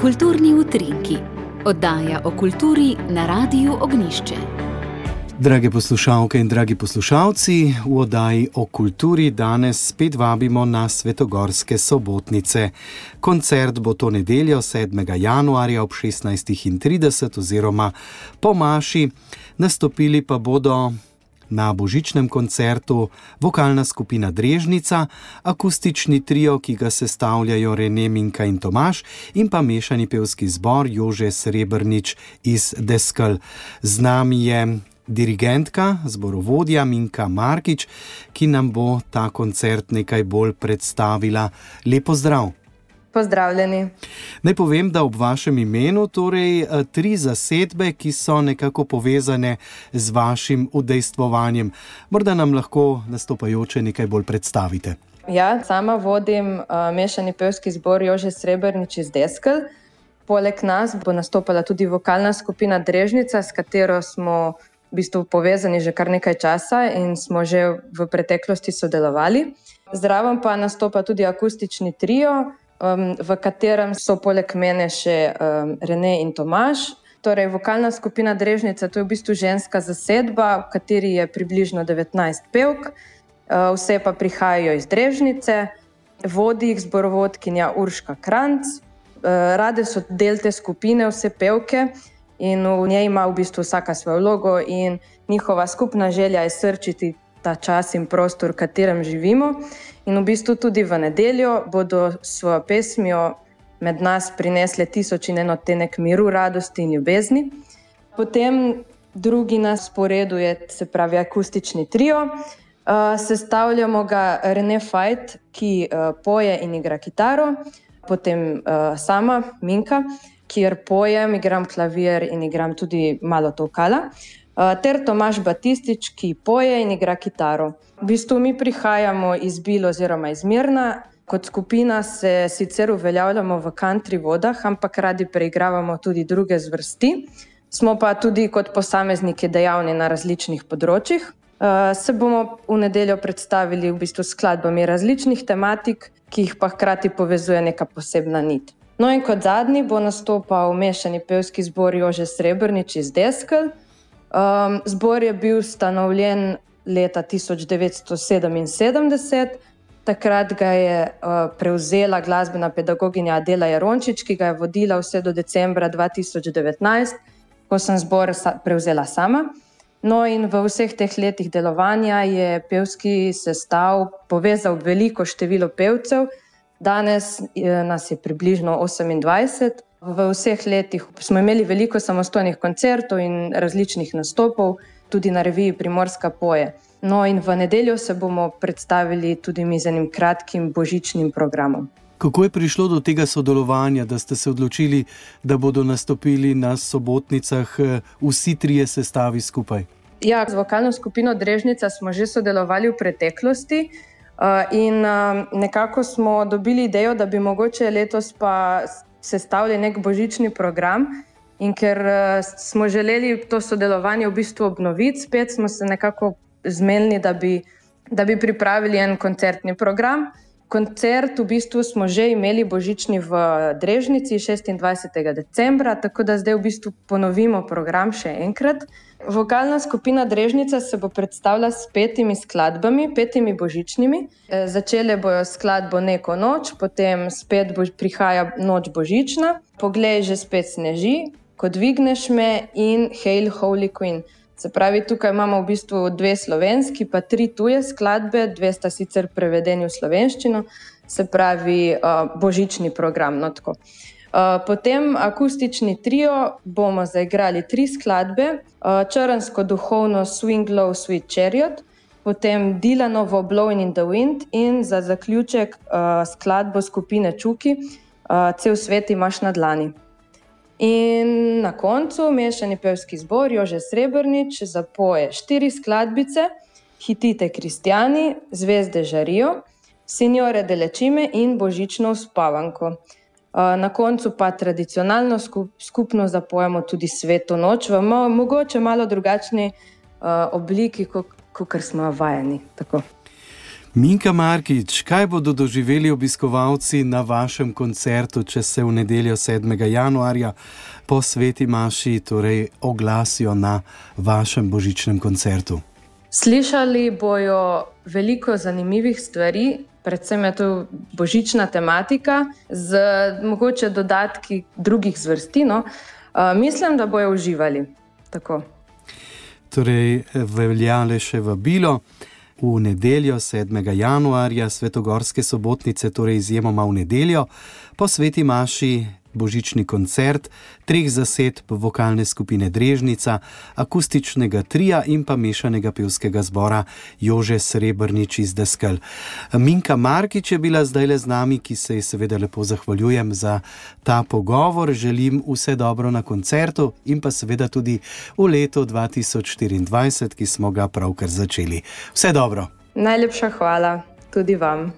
Kulturni utrinki, oddaja o kulturi na Radiu Ognišče. Drage poslušalke in dragi poslušalci, v oddaji o kulturi danes spet vabimo na Svetogorske sobotnice. Koncert bo to nedeljo 7. januarja ob 16.30 oziroma po Maši, nastopili pa bodo na božičnem koncertu vokalna skupina Drežnica, akustični trio, ki ga sestavljajo Rene Minka in Tomaš, in pa mešani pevski zbor Jože Srebrnič iz Deskal. Z nami je dirigentka, zborovodja Minka Markič, ki nam bo ta koncert nekaj bolj predstavila. Lepo zdrav! Pozdravljeni. Naj povem, da ob vašem imenu torej eh, tri zasedbe, ki so nekako povezane z vašim udejstvovanjem. Morda nam lahko nastopajoče nekaj bolj predstavite. Ja, sama vodim uh, mešani pevski zbor Jože Srebrnič iz Deskel. Poleg nas bo nastopala tudi vokalna skupina Drežnica, s katero smo v bistvu povezani že kar nekaj časa in smo že v preteklosti sodelovali. Zraven pa nastopa tudi akustični trio, um, v katerem so poleg mene še um, Rene in Tomaš. Torej, vokalna skupina Drežnica, to je v bistvu ženska zasedba, v kateri je približno 19 pevk, uh, vse pa prihajajo iz Drežnice, vodi jih zborovodkinja Urška Kranc. Uh, rade so del te skupine, vse pevke, in v njej ima v bistvu vsaka svojo vlogo, in njihova skupna želja je srčiti ta čas in prostor, v katerem živimo. In v bistvu tudi v nedeljo bodo svojo pesmijo med nas prinesle tisoč in eno tenek miru, radosti in ljubezni. Potem drugi na sporedu je, se pravi, akustični trio. Uh, sestavljamo ga Rene Fajt, ki uh, poje in igra kitaro, potem uh, sama Minka, kjer pojem, igram klavir in igram tudi malo tokala. Uh, ter Tomaš Batistič, ki poje in igra kitaro. V bistvu mi prihajamo iz Bila oziroma iz Mirna. Kot skupina se sicer uveljavljamo v country vodah, ampak radi preigravamo tudi druge zvrsti. Smo pa tudi kot posamezniki dejavni na različnih področjih. Uh, se bomo v nedeljo predstavili v bistvu skladbami različnih tematik, ki jih pa hkrati povezuje neka posebna nit. No, in kot zadnji bo nastopal mešani pevski zbor Jože Srebrnič iz Deskel, Um, zbor je bil ustanovljen leta 1977, takrat ga je uh, prevzela glasbena pedagoginja Adela Jarončič, ki ga je vodila vse do decembra 2019, ko sem zbor sa prevzela sama. No, in v vseh teh letih delovanja je pevski sestav povezal veliko število pevcev, danes je, nas je približno 28. V vseh letih smo imeli veliko samostojnih koncertov in različnih nastopov, tudi na reviji Primorska poje. No, in v nedeljo se bomo predstavili tudi mi z enim kratkim božičnim programom. Kako je prišlo do tega sodelovanja, da ste se odločili, da bodo nastopili na sobotnicah eh, vsi trije sestavi skupaj? Ja, z vokalno skupino Drežnica smo že sodelovali v preteklosti. Eh, in eh, nekako smo dobili idejo, da bi mogoče letos pa sestavili nek božični program. In ker uh, smo želeli to sodelovanje v bistvu obnoviti, spet smo se nekako zmenili, da bi, da bi pripravili en koncertni program. Koncert v bistvu smo že imeli božični v Drežnici 26. decembra, tako da zdaj v bistvu ponovimo program še enkrat. Vokalna skupina Drežnica se bo predstavila s petimi skladbami, petimi božičnimi. E, začele bojo skladbo Neko noč, potem spet bo prihaja noč božična, Poglej, že spet sneži, ko dvigneš me in Hail Holy Queen. Se pravi, tukaj imamo v bistvu dve slovenski, pa tri tuje skladbe, dve sta sicer prevedeni v slovenščino, se pravi, uh, božični program. No, Eh, potem akustični trio bomo zaigrali tri skladbe: uh, Črnsko duhovno Swing Low Sweet Chariot, potem Dilanovo Blowing in the Wind in za zaključek uh, skladbo skupine Čuki, uh, Cel svet imaš na dlani. In na koncu mešani pevski zbor Jože Srebrnič zapoje štiri skladbice: Hitite kristijani, Zvezde žarijo, Signore delečime in Božično spavanko. Na koncu pa tradicionalno skupno zapojemo tudi sveto noč v mogoče malo drugačni obliki, kot smo vajeni. Tako. Minka Markič, kaj bodo doživeli obiskovalci na vašem koncertu, če se v nedeljo 7. januarja po Sveti Maši torej oglasijo na vašem božičnem koncertu? Slišali bojo veliko zanimivih stvari, predvsem je to božična tematika, z mogoče dodatki drugih zvrsti. No. Uh, mislim, da bojo uživali. Tako. Torej, veljale še vabilo v nedeljo 7. januarja, svetogorske sobotnice, torej izjemoma v nedeljo, po sveti Maši božični koncert, treh zasedb vokalne skupine Drežnica, akustičnega trija in pa mešanega pevskega zbora Jože Srebrnič iz Deskel. Minka Markič je bila zdaj le z nami, ki se ji seveda lepo zahvaljujem za ta pogovor. Želim vse dobro na koncertu in pa seveda tudi v letu 2024, ki smo ga pravkar začeli. Vse dobro. Najlepša hvala tudi vam.